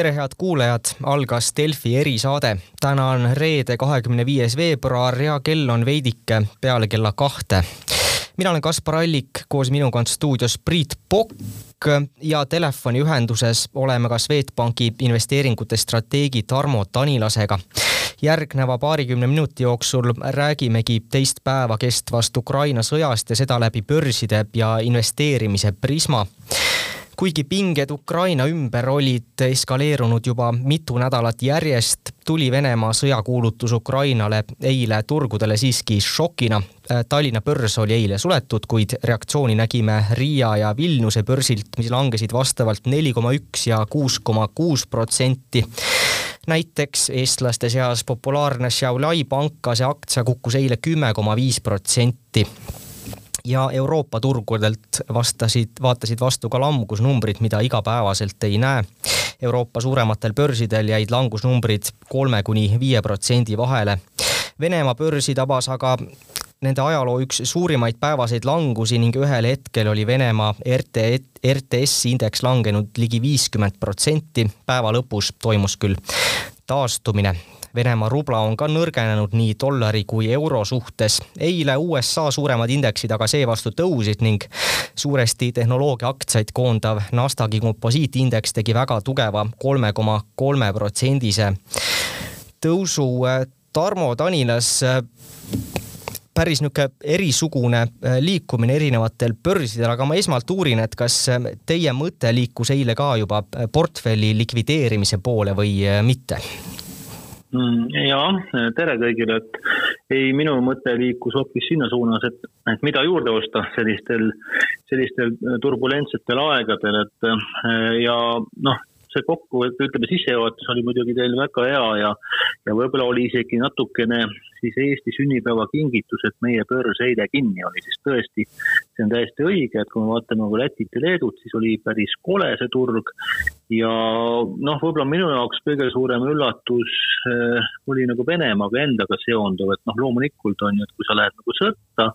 tere, head kuulajad, algas Delfi erisaade. täna on reede, kahekümne viies veebruar ja kell on veidike peale kella kahte. mina olen Kaspar Allik, koos minuga on stuudios Priit Pokk ja telefoniühenduses oleme ka Swedbanki investeeringute strateegi Tarmo Tanilasega järgneva paarikümne minuti jooksul räägimegi teist päeva kestvast Ukraina sõjast ja seda läbi börside ja investeerimise prisma kuigi pinged Ukraina ümber olid eskaleerunud juba mitu nädalat järjest, tuli Venemaa sõjakuulutus Ukrainale eile turgudele siiski šokina. Tallinna börs oli eile suletud, kuid reaktsiooni nägime Riia ja Vilniuse börsilt, mis langesid vastavalt neli koma üks ja kuus koma kuus protsenti näiteks eestlaste seas populaarne Šiauliai pankase aktsia kukkus eile kümme koma viis protsenti ja Euroopa turgudelt vastasid, vaatasid vastu ka langusnumbrid, mida igapäevaselt ei näe. Euroopa suurematel börsidel jäid langusnumbrid kolme kuni viie protsendi vahele. Venemaa börsi tabas aga nende ajaloo üks suurimaid päevaseid langusi ning ühel hetkel oli Venemaa RT, RTS indeks langenud ligi viiskümmend protsenti. päeva lõpus toimus küll taastumine Venemaa rubla on ka nõrgenenud nii dollari kui euro suhtes. eile USA suuremad indeksid aga seevastu tõusid ning suuresti tehnoloogiaaktsiaid koondav Nasdaqi komposiitindeks tegi väga tugeva kolme koma kolme protsendise tõusu. Tarmo Tanilas päris niisugune erisugune liikumine erinevatel börsidel, aga ma esmalt uurin, et kas teie mõte liikus eile ka juba portfelli likvideerimise poole või mitte? Mm, ja tere kõigile, et ei, minu mõte liikus hoopis sinna suunas, et, et mida juurde osta sellistel, sellistel turbulentsetel aegadel, et ja noh, see kokkuvõte, ütleme sissejuhatus oli muidugi teil väga hea ja, ja võib-olla oli isegi natukene siis Eesti sünnipäeva kingitus, et meie börs eile kinni oli, siis tõesti, see on täiesti õige, et kui me vaatame nagu Lätit ja Leedut, siis oli päris kole see turg ja noh, võib-olla minu jaoks kõige suurem üllatus äh, oli nagu Venemaaga endaga seonduv, et noh, loomulikult on ju, et kui sa lähed nagu sõtta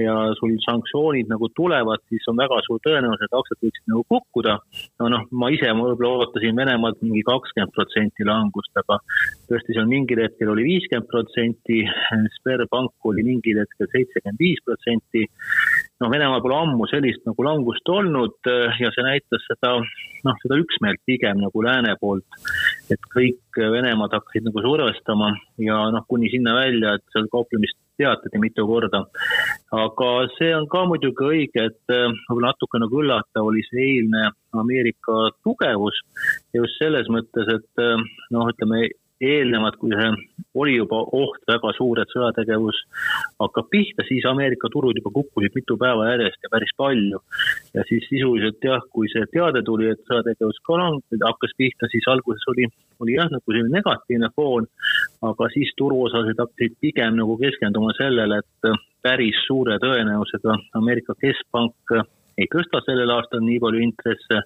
ja sul sanktsioonid nagu tulevad, siis on väga suur tõenäosus, et aktsiad võiksid nagu kukkuda. no noh, ma ise võib-olla ootasin Venemaalt mingi kakskümmend protsenti langust, aga tõesti seal mingil hetkel oli viiskümmend protsenti, Sberbank oli mingil hetkel seitsekümmend viis protsenti. noh, Venemaal pole ammu sellist nagu langust olnud eh, ja see näitas seda, noh, seda üksmeelt pigem nagu lääne poolt. et kõik Venemaad hakkasid nagu survestama ja noh, kuni sinna välja, et seal kauplemist teatati mitu korda. aga see on ka muidugi õige, et eh, võib-olla natuke nagu üllatav oli see eilne Ameerika tugevus ja just selles mõttes, et eh, noh, ütleme eelnevalt, kui see oli juba oht väga suur, et sõjategevus hakkab pihta, siis Ameerika turud juba kukkusid mitu päeva järjest ja päris palju. ja siis sisuliselt jah, kui see teade tuli, et sõjategevus ka lang-, hakkas pihta, siis alguses oli, oli jah, nagu selline negatiivne foon, aga siis turuosalised hakkasid pigem nagu keskenduma sellele, et päris suure tõenäosusega Ameerika keskpank ei tõsta sellel aastal nii palju intresse,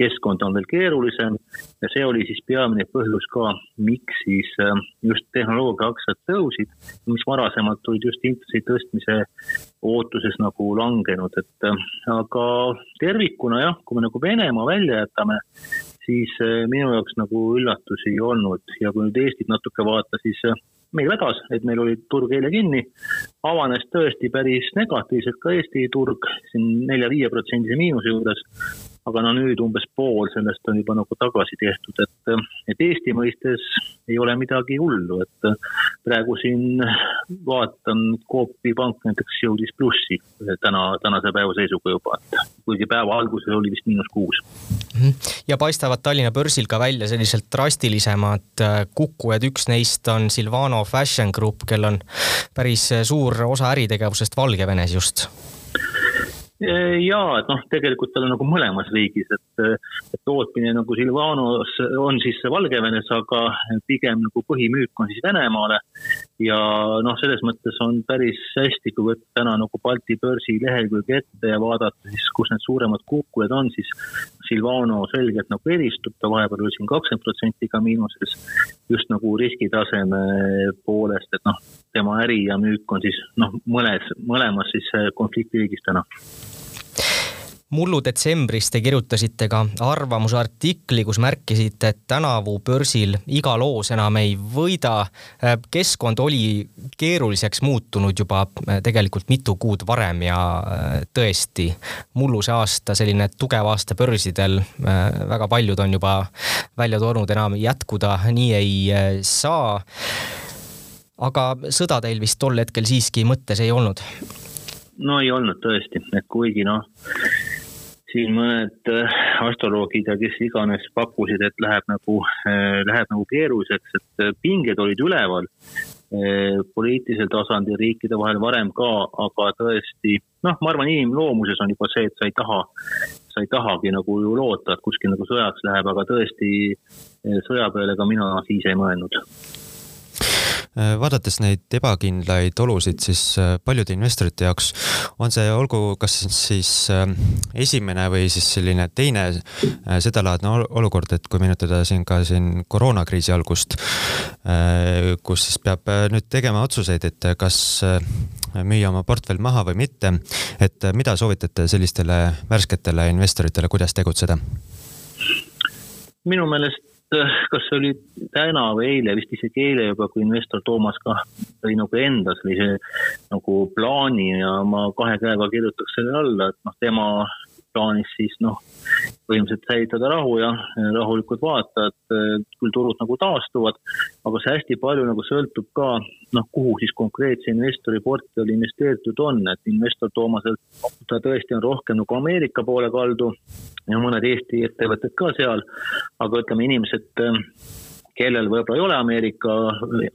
keskkond on veel keerulisem ja see oli siis peamine põhjus ka, miks siis äh, just tehnoloogiaaktsiad tõusid, mis varasemalt olid just intressi tõstmise ootuses nagu langenud, et äh, aga tervikuna jah, kui me nagu Venemaa välja jätame, siis äh, minu jaoks nagu üllatusi ei olnud. Ja kui nüüd Eestit natuke vaadata, siis meil vedas, et meil oli turg eile kinni, avanes tõesti päris negatiivselt ka Eesti turg siin nelja-viie protsendise miinuse juures, aga no nüüd umbes pool sellest on juba nagu tagasi tehtud, et, et Eesti mõistes ei ole midagi hullu, et praegu siin vaatan, Coopi pank näiteks jõudis plussi täna, tänase päeva seisuga juba, et kuigi päeva alguses oli vist miinus kuus. Mhm. ja paistavad Tallinna börsil ka välja sellised drastilisemad äh, kukkujad, üks neist on Silvano Fashion Group, kel on päris suur osa äritegevusest Valgevenes just ja et noh, tegelikult tal on nagu mõlemas riigis, et, et tootmine nagu Silvanos on siis Valgevenes, aga pigem nagu põhimüük on siis Venemaale. Ja noh, selles mõttes on päris hästi, kui võtta täna nagu Balti börsi lehekülge ette ja vaadata siis, kus need suuremad kukkujad on, siis Silvano selgelt nagu eristub, ta vahepeal oli siin kakskümmend protsenti ka miinuses, just nagu riskitaseme poolest, et noh, tema äri ja müük on siis noh, mõnes, mõlemas siis konfliktriigis täna mullu detsembris te kirjutasite ka arvamusartikli, kus märkisite, et tänavu börsil iga loos enam ei võida. keskkond oli keeruliseks muutunud juba äh, tegelikult mitu kuud varem ja äh, tõesti, mullu see aasta, selline tugev aasta börsidel, äh, väga paljud on juba välja toonud, enam jätkuda nii ei saa. aga sõda teil vist tol hetkel siiski mõttes ei olnud? no ei olnud tõesti, et kuigi noh siin mõned äh, astroloogid ja kes iganes pakkusid, et läheb nagu, äh, läheb nagu keeruliseks, et äh, pinged olid üleval poliitilisel tasandil riikide vahel varem ka, aga tõesti noh, ma arvan, inimloomuses on juba see, et sa ei taha, sa ei tahagi nagu ju loota, et kuskil nagu sõjaks läheb, aga tõesti sõja peale ka mina siis ei mõelnud vaadates neid ebakindlaid olusid, siis äh, paljude investorite jaoks on see olgu kas siis äh, esimene või siis selline teine sedalaadne olukord, et kui meenutada siin ka siin koroonakriisi algust, kus siis peab nüüd tegema otsuseid, et kas müüa oma portfell maha või mitte, et mida soovitate sellistele värsketele investoritele, kuidas tegutseda? minu meelest Äh, kas see oli täna või eile, vist isegi eile juba, kui investor Toomas ka tõi nagu enda sellise nagu plaani ja ma kahe käega kirjutaks selle alla, et noh, tema plaanis siis noh, põhimõtteliselt säilitada rahu ja rahulikud vaatajad, küll turud nagu taastuvad, aga see hästi palju nagu sõltub ka noh, kuhu siis konkreetse investori portfelli investeeritud on, et investor Toomasel, ta tõesti on rohkem nagu Ameerika poole kaldu ja mõned Eesti ettevõtted ka seal, aga ütleme, inimesed kellel võib-olla ei ole Ameerika,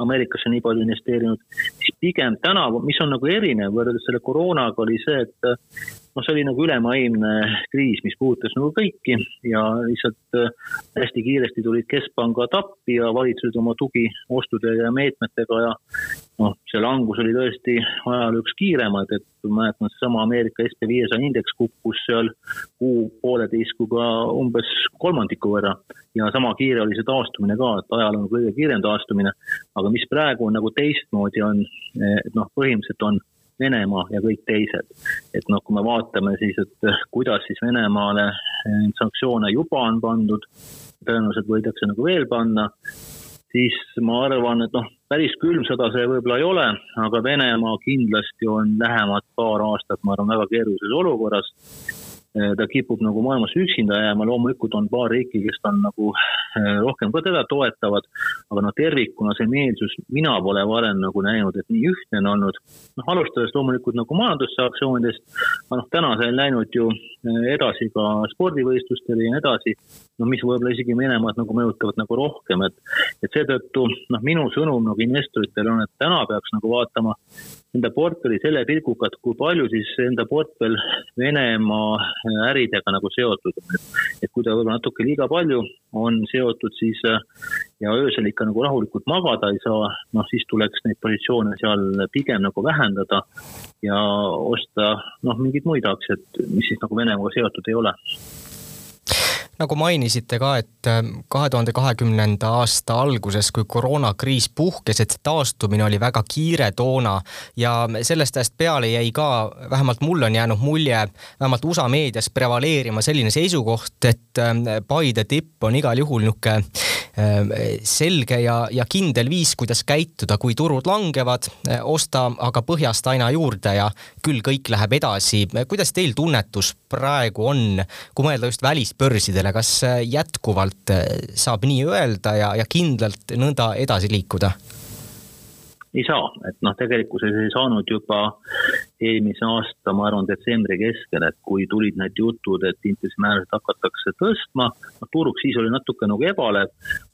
Ameerikasse nii palju investeerinud, siis pigem tänavu, mis on nagu erinev võrreldes selle koroonaga, oli see, et noh, see oli nagu ülemaailmne kriis, mis puudutas nagu kõiki ja lihtsalt äh, hästi kiiresti tulid keskpangad appi ja valitsused oma tugiostude ja meetmetega ja noh, see langus oli tõesti ajaloo üks kiiremaid, et ma mäletan, seesama Ameerika SB viiesaja indeks kukkus seal kuu pooleteiskuga umbes kolmandiku võrra ja sama kiire oli see taastumine ka, et ajaloo kõige kiirem taastumine. aga mis praegu on nagu teistmoodi, on, et noh, põhimõtteliselt on Venemaa ja kõik teised. et noh, kui me vaatame siis, et kuidas siis Venemaale sanktsioone juba on pandud, tõenäoliselt võidakse nagu veel panna, siis ma arvan, et noh, päris külm sõda see võib-olla ei ole, aga Venemaa kindlasti on lähemad paar aastat, ma arvan, väga keerulises olukorras. Ta kipub nagu maailmas üksinda jääma, loomulikult on paar riiki, kes on nagu äh, rohkem ka teda toetavad, aga noh, tervikuna see meelsus, mina pole varem nagu näinud, et nii ühtne on olnud. noh, alustades loomulikult nagu majandussanktsioonidest, aga noh, täna see on läinud ju äh, edasi ka spordivõistlustele ja nii edasi, no mis võib-olla isegi Venemaad nagu mõjutavad nagu rohkem, et, et seetõttu noh, minu sõnum nagu investoritele on, et täna peaks nagu vaatama enda portfelli selle pilguga, et kui palju siis enda portfell Venemaa äridega nagu seotud on. et kui ta võib-olla natuke liiga palju on seotud, siis ja öösel ikka nagu rahulikult magada ei saa, noh siis tuleks neid positsioone seal pigem nagu vähendada ja osta noh, mingeid muid aktsiaid, mis siis nagu Venemaaga seotud ei ole nagu mainisite ka, et ähm, kahe tuhande kahekümnenda aasta alguses, kui koroonakriis puhkes, et taastumine oli väga kiire toona ja sellest ajast peale jäi ka, vähemalt mulle on jäänud mulje, vähemalt USA meedias prevaleerima selline seisukoht, et ähm, Paide tipp on igal juhul niisugune ähm, selge ja, ja kindel viis, kuidas käituda, kui turud langevad, äh, osta aga põhjast aina juurde ja küll kõik läheb edasi. kuidas teil tunnetus praegu on, kui mõelda just välisbörsidele? Teile, kas äh, jätkuvalt äh, saab nii öelda ja, ja kindlalt nõnda edasi liikuda? ei saa, et noh, tegelikkuses ei saanud juba eelmise aasta, ma arvan, detsembri keskel, et kui tulid need jutud, et intressimäärasid hakatakse tõstma, noh turg siis oli natuke nagu ebalev,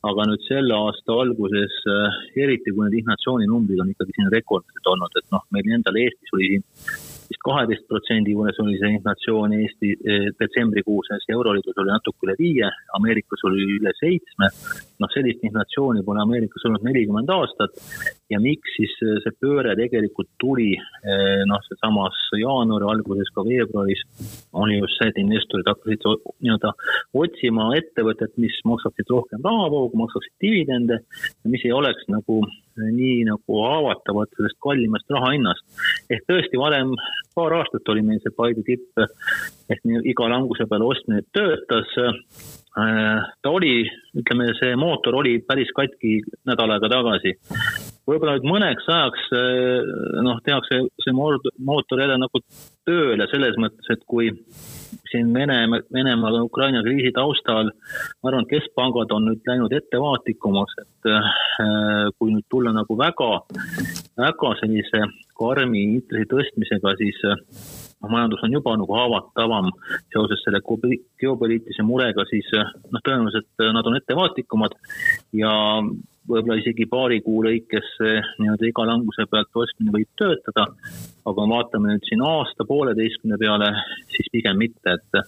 aga nüüd selle aasta alguses, äh, eriti kui need inflatsiooninumbrid on ikkagi siin rekordilised olnud, et noh, meil endal Eestis oli siin vist kaheteist protsendi juures oli see inflatsioon Eesti eh, detsembrikuuses, Euroliidus oli natuke üle viie, Ameerikas oli üle seitsme. noh, sellist inflatsiooni pole Ameerikas olnud nelikümmend aastat ja miks siis eh, see pööre tegelikult tuli, eh, noh, sealsamas jaanuari alguses, ka veebruaris, oli just see, et investorid hakkasid nii-öelda otsima ettevõtet, mis maksaksid rohkem rahavoogu, maksaksid dividende mis ei oleks nagu nii nagu haavatavad sellest kallimast raha hinnast. ehk tõesti varem paar aastat oli meil see Paidu tipp nii iga languse peale ostmine töötas. ta oli, ütleme, see mootor oli päris katki nädal aega tagasi. Võib-olla nüüd mõneks ajaks noh, tehakse see mootor jälle nagu tööle selles mõttes, et kui siin Vene, Venemaa ja Ukraina kriisi taustal, ma arvan, et keskpangad on nüüd läinud ettevaatlikumaks, et äh, kui nüüd tulla nagu väga, väga sellise karmi intressi tõstmisega, siis äh, majandus on juba nagu haavatavam seoses selle geopoliitilise murega, siis noh, tõenäoliselt nad on ettevaatlikumad ja võib-olla isegi paari kuu lõikes nii-öelda iga languse pealt ostmine võib töötada, aga vaatame nüüd siin aasta-pooleteistkümne peale, siis pigem mitte, et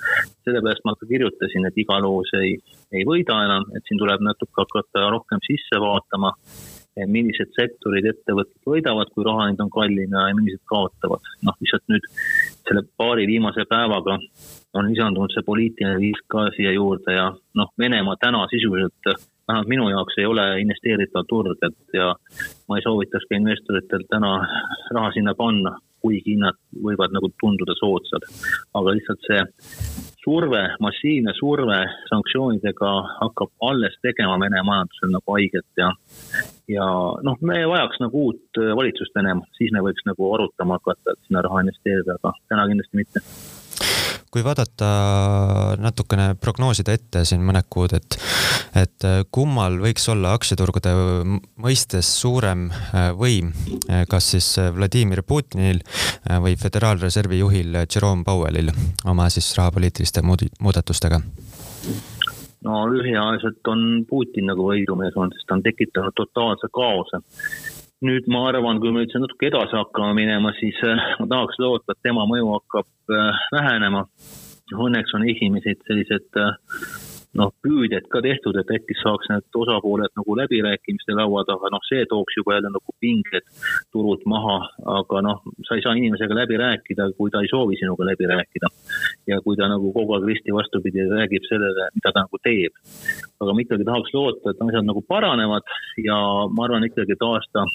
sellepärast ma ka kirjutasin, et iga loos ei, ei võida enam, et siin tuleb natuke hakata rohkem sisse vaatama, millised sektorid ettevõtted võidavad, kui raha nüüd on kallim ja millised kaotavad. noh, lihtsalt nüüd selle paari viimase päevaga on lisandunud see poliitiline risk ka siia juurde ja noh, Venemaa täna sisuliselt vähemalt minu jaoks ei ole investeeritav turg, et ja ma ei soovitaks ka investoritel täna raha sinna panna, kuigi hinnad võivad nagu tunduda soodsad. aga lihtsalt see surve, massiivne surve sanktsioonidega hakkab alles tegema Vene majandusel nagu haiget ja ja noh, me vajaks nagu uut valitsust Venemaal, siis me võiks nagu arutama hakata, et sinna raha investeerida, aga täna kindlasti mitte kui vaadata natukene prognoosida ette siin mõned kuud, et, et kummal võiks olla aktsiaturgude mõistes suurem äh, võim, äh, kas siis Vladimir Putinil äh, või Föderaalreservi juhil Jerome Powellil oma siis rahapoliitiliste muudatustega? no lühiajaliselt on Putin nagu võidumees olnud, sest ta on tekitanud totaalse kaose nüüd ma arvan, kui me üldse natuke edasi hakkame minema, siis äh, ma tahaks loota, et tema mõju hakkab äh, vähenema. Õnneks on esimesed sellised äh, noh, püüded ka tehtud, et äkki saaks need osapooled nagu läbirääkimiste laua taga, noh, see tooks juba jälle nagu pinged turult maha, aga noh, sa ei saa inimesega läbi rääkida, kui ta ei soovi sinuga läbi rääkida. ja kui ta nagu kogu aeg risti vastupidi räägib sellele, mida ta nagu teeb. aga ma ikkagi tahaks loota, et asjad nagu paranevad ja ma arvan ikkagi, et aasta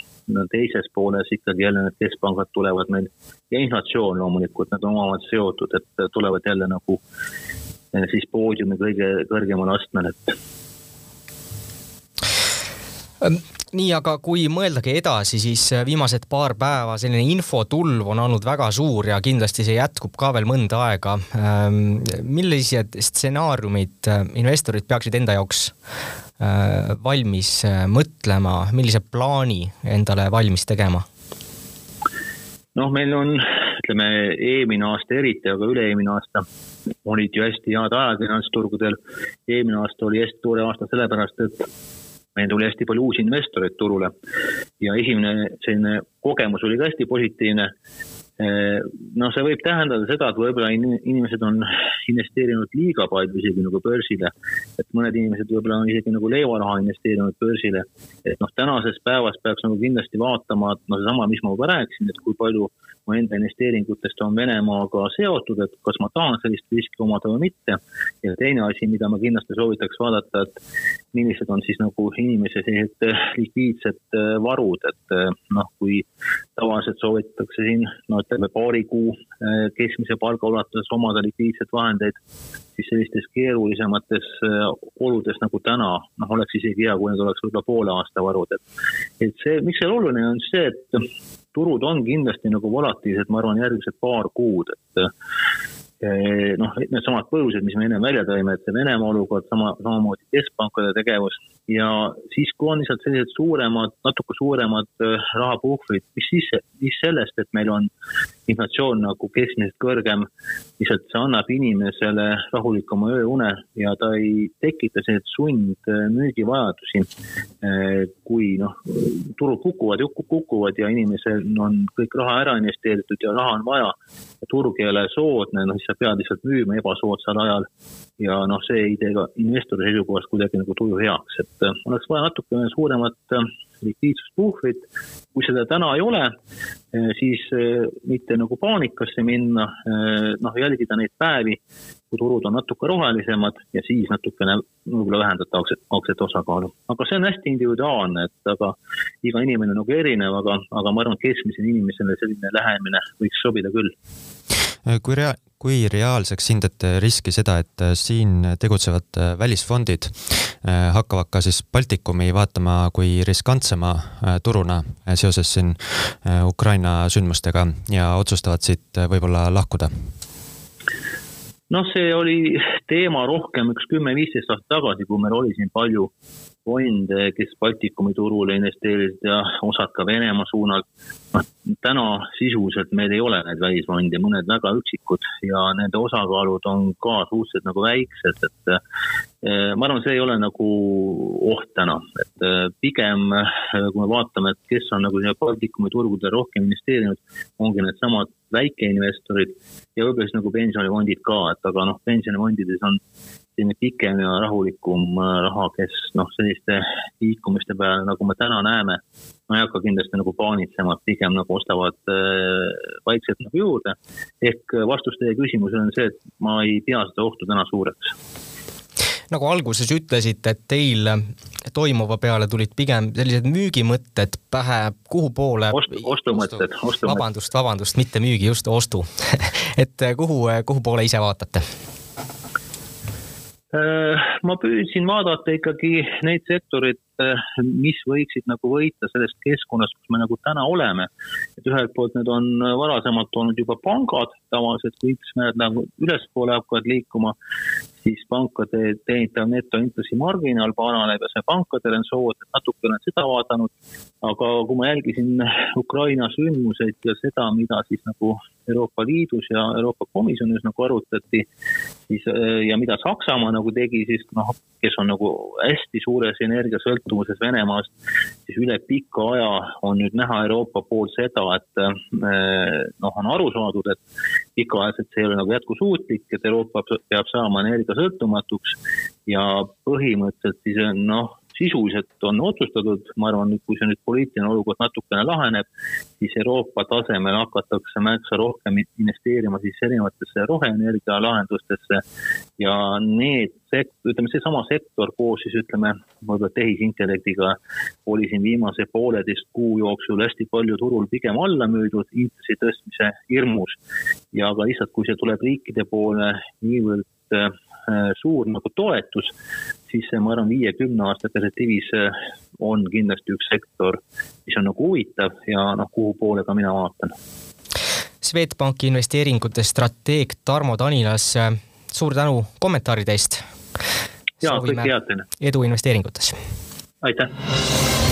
teises pooles ikkagi jälle need keskpangad tulevad meil ja inflatsioon loomulikult, need on omavahel seotud, et tulevad jälle nagu siis poodiumi kõige kõrgemal astmel, et nii, aga kui mõeldagi edasi, siis viimased paar päeva selline infotulv on olnud väga suur ja kindlasti see jätkub ka veel mõnda aega. Ähm, millised stsenaariumid äh, investorid peaksid enda jaoks äh, valmis äh, mõtlema, millise plaani endale valmis tegema? noh, meil on, ütleme eelmine aasta eriti, aga üle-eelmine aasta olid ju hästi head ajad finantsturgudel. eelmine aasta oli hästi tore aasta sellepärast, et meil tuli hästi palju uusi investoreid turule ja esimene selline kogemus oli ka hästi positiivne noh, see võib tähendada seda, et võib-olla inimesed on investeerinud liiga palju isegi nagu börsile. et mõned inimesed võib-olla on isegi nagu leivaraha investeerinud börsile. et noh, tänases päevas peaks nagu kindlasti vaatama, et noh, seesama, mis ma juba rääkisin, et kui palju mu enda investeeringutest on Venemaaga seotud, et kas ma tahan sellist riski omada või mitte. ja teine asi, mida ma kindlasti soovitaks vaadata, et millised on siis nagu inimese sellised likviidsed varud, et noh, kui tavaliselt soovitatakse siin no ütleme paari kuu äh, keskmise palga ulatuses omada likviidseid vahendeid, siis sellistes keerulisemates äh, oludes nagu täna, noh, oleks isegi hea, kui need oleks võib-olla poole aasta varud, et et see, miks see oluline on see, et turud on kindlasti nagu volatiilsed, ma arvan, järgmised paar kuud, et äh, noh, needsamad põhjused, mis me enne välja tõime, et see Venemaa olukord, sama, samamoodi keskpankade tegevus ja siis, kui on lihtsalt sellised suuremad, natuke suuremad rahapuhvrid, mis siis, mis sellest, et meil on inflatsioon nagu keskmisest kõrgem, lihtsalt see annab inimesele rahulikuma ööune ja ta ei tekita selliseid sundmüügivajadusi. Äh, kui noh, turud kukuvad, kukuvad ja inimesel on kõik raha ära investeeritud ja raha on vaja, turg ei ole soodne, noh siis sa pead lihtsalt müüma ebasoodsal ajal ja noh, see ei tee ka investori seisukohast kuidagi nagu tuju heaks, et äh, oleks vaja natukene suuremat äh, likviidsuspuhvrit. kui seda täna ei ole, siis mitte nagu paanikasse minna, noh, jälgida neid päevi, kui turud on natuke rohelisemad ja siis natukene võib-olla vähendada aktsiat, aktsiate osakaalu. aga see on hästi individuaalne, et aga iga inimene nagu erinev, aga, aga ma arvan, et keskmisele inimesele selline lähenemine võiks sobida küll kui rea-, kui reaalseks hindate riski seda, et äh, siin tegutsevad äh, välisfondid äh, hakkavad ka siis Baltikumi vaatama kui riskantsema turuna seoses siin Ukraina sündmustega ja otsustavad siit võib-olla lahkuda? noh, see oli teema rohkem üks kümme-viisteist aastat tagasi, kui meil oli siin palju fonde, kes Baltikumi turule investeerisid ja osad ka Venemaa suunal. noh, täna sisuliselt meil ei ole neid välisfonde, mõned väga üksikud ja nende osakaalud on ka suhteliselt nagu väiksed, et ma arvan, see ei ole nagu oht täna, et eh, pigem eh, kui me vaatame, et kes on nagu Baltikumi turgudel rohkem investeerinud, ongi needsamad väikeinvestorid ja võib-olla siis nagu pensionifondid ka, et aga noh, pensionifondides on selline pikem ja rahulikum äh, raha, kes noh, selliste liikumiste peale, nagu me täna näeme, no ei hakka kindlasti nagu paanitsema, pigem nagu ostavad äh, vaikselt nagu juurde. ehk vastus teie küsimusele on see, et ma ei pea seda ohtu täna suureks nagu alguses ütlesite, et teil toimuva peale tulid pigem sellised müügimõtted pähe, kuhu poole Ost,? ostumõtted, ostumõtted. vabandust, vabandust, mitte müügi, just ostu et kuhu, kuhu poole ise vaatate? Äh, ma püüdsin vaadata ikkagi neid sektoreid, äh, mis võiksid nagu võita sellest keskkonnast, kus me nagu täna oleme. et ühelt poolt need on varasemalt olnud juba pangad, tavaliselt kui intressimäärad nagu ülespoole hakkavad liikuma, siis pankade teenitav netointressimarginaal paraneb ja see pankadel on soov, et natuke olen seda vaadanud. aga kui ma jälgisin Ukraina sündmuseid ja seda, mida siis nagu Euroopa Liidus ja Euroopa Komisjonis nagu arutati, siis ja mida Saksamaa nagu tegi, siis noh, kes on nagu hästi suures energiasõltuvuses Venemaast, siis üle pika aja on nüüd näha Euroopa poolt seda, et noh, on aru saadud, et pikaajaliselt see ei ole nagu jätkusuutlik, et Euroopa peab saama energiasõltumatuks ja põhimõtteliselt siis noh, sisuliselt on otsustatud, ma arvan, kui see nüüd poliitiline olukord natukene laheneb, siis Euroopa tasemel hakatakse märksa rohkem investeerima siis erinevatesse roheenergia lahendustesse ja need sekt-, ütleme seesama sektor koos siis ütleme, võib-olla tehisintellektiga oli siin viimase pooleteist kuu jooksul hästi palju turul pigem alla müüdud intressi tõstmise hirmus. ja ka lihtsalt, kui see tuleb riikide poole niivõrd suur nagu toetus, siis ma arvan, viie-kümne aasta perspektiivis eh, on kindlasti üks sektor, mis on nagu huvitav ja noh, kuhu poole ka mina vaatan. Swedbanki investeeringute strateeg Tarmo Tanilas, eh, suur tänu kommentaaride eest. ja kõik head teile. edu investeeringutes. aitäh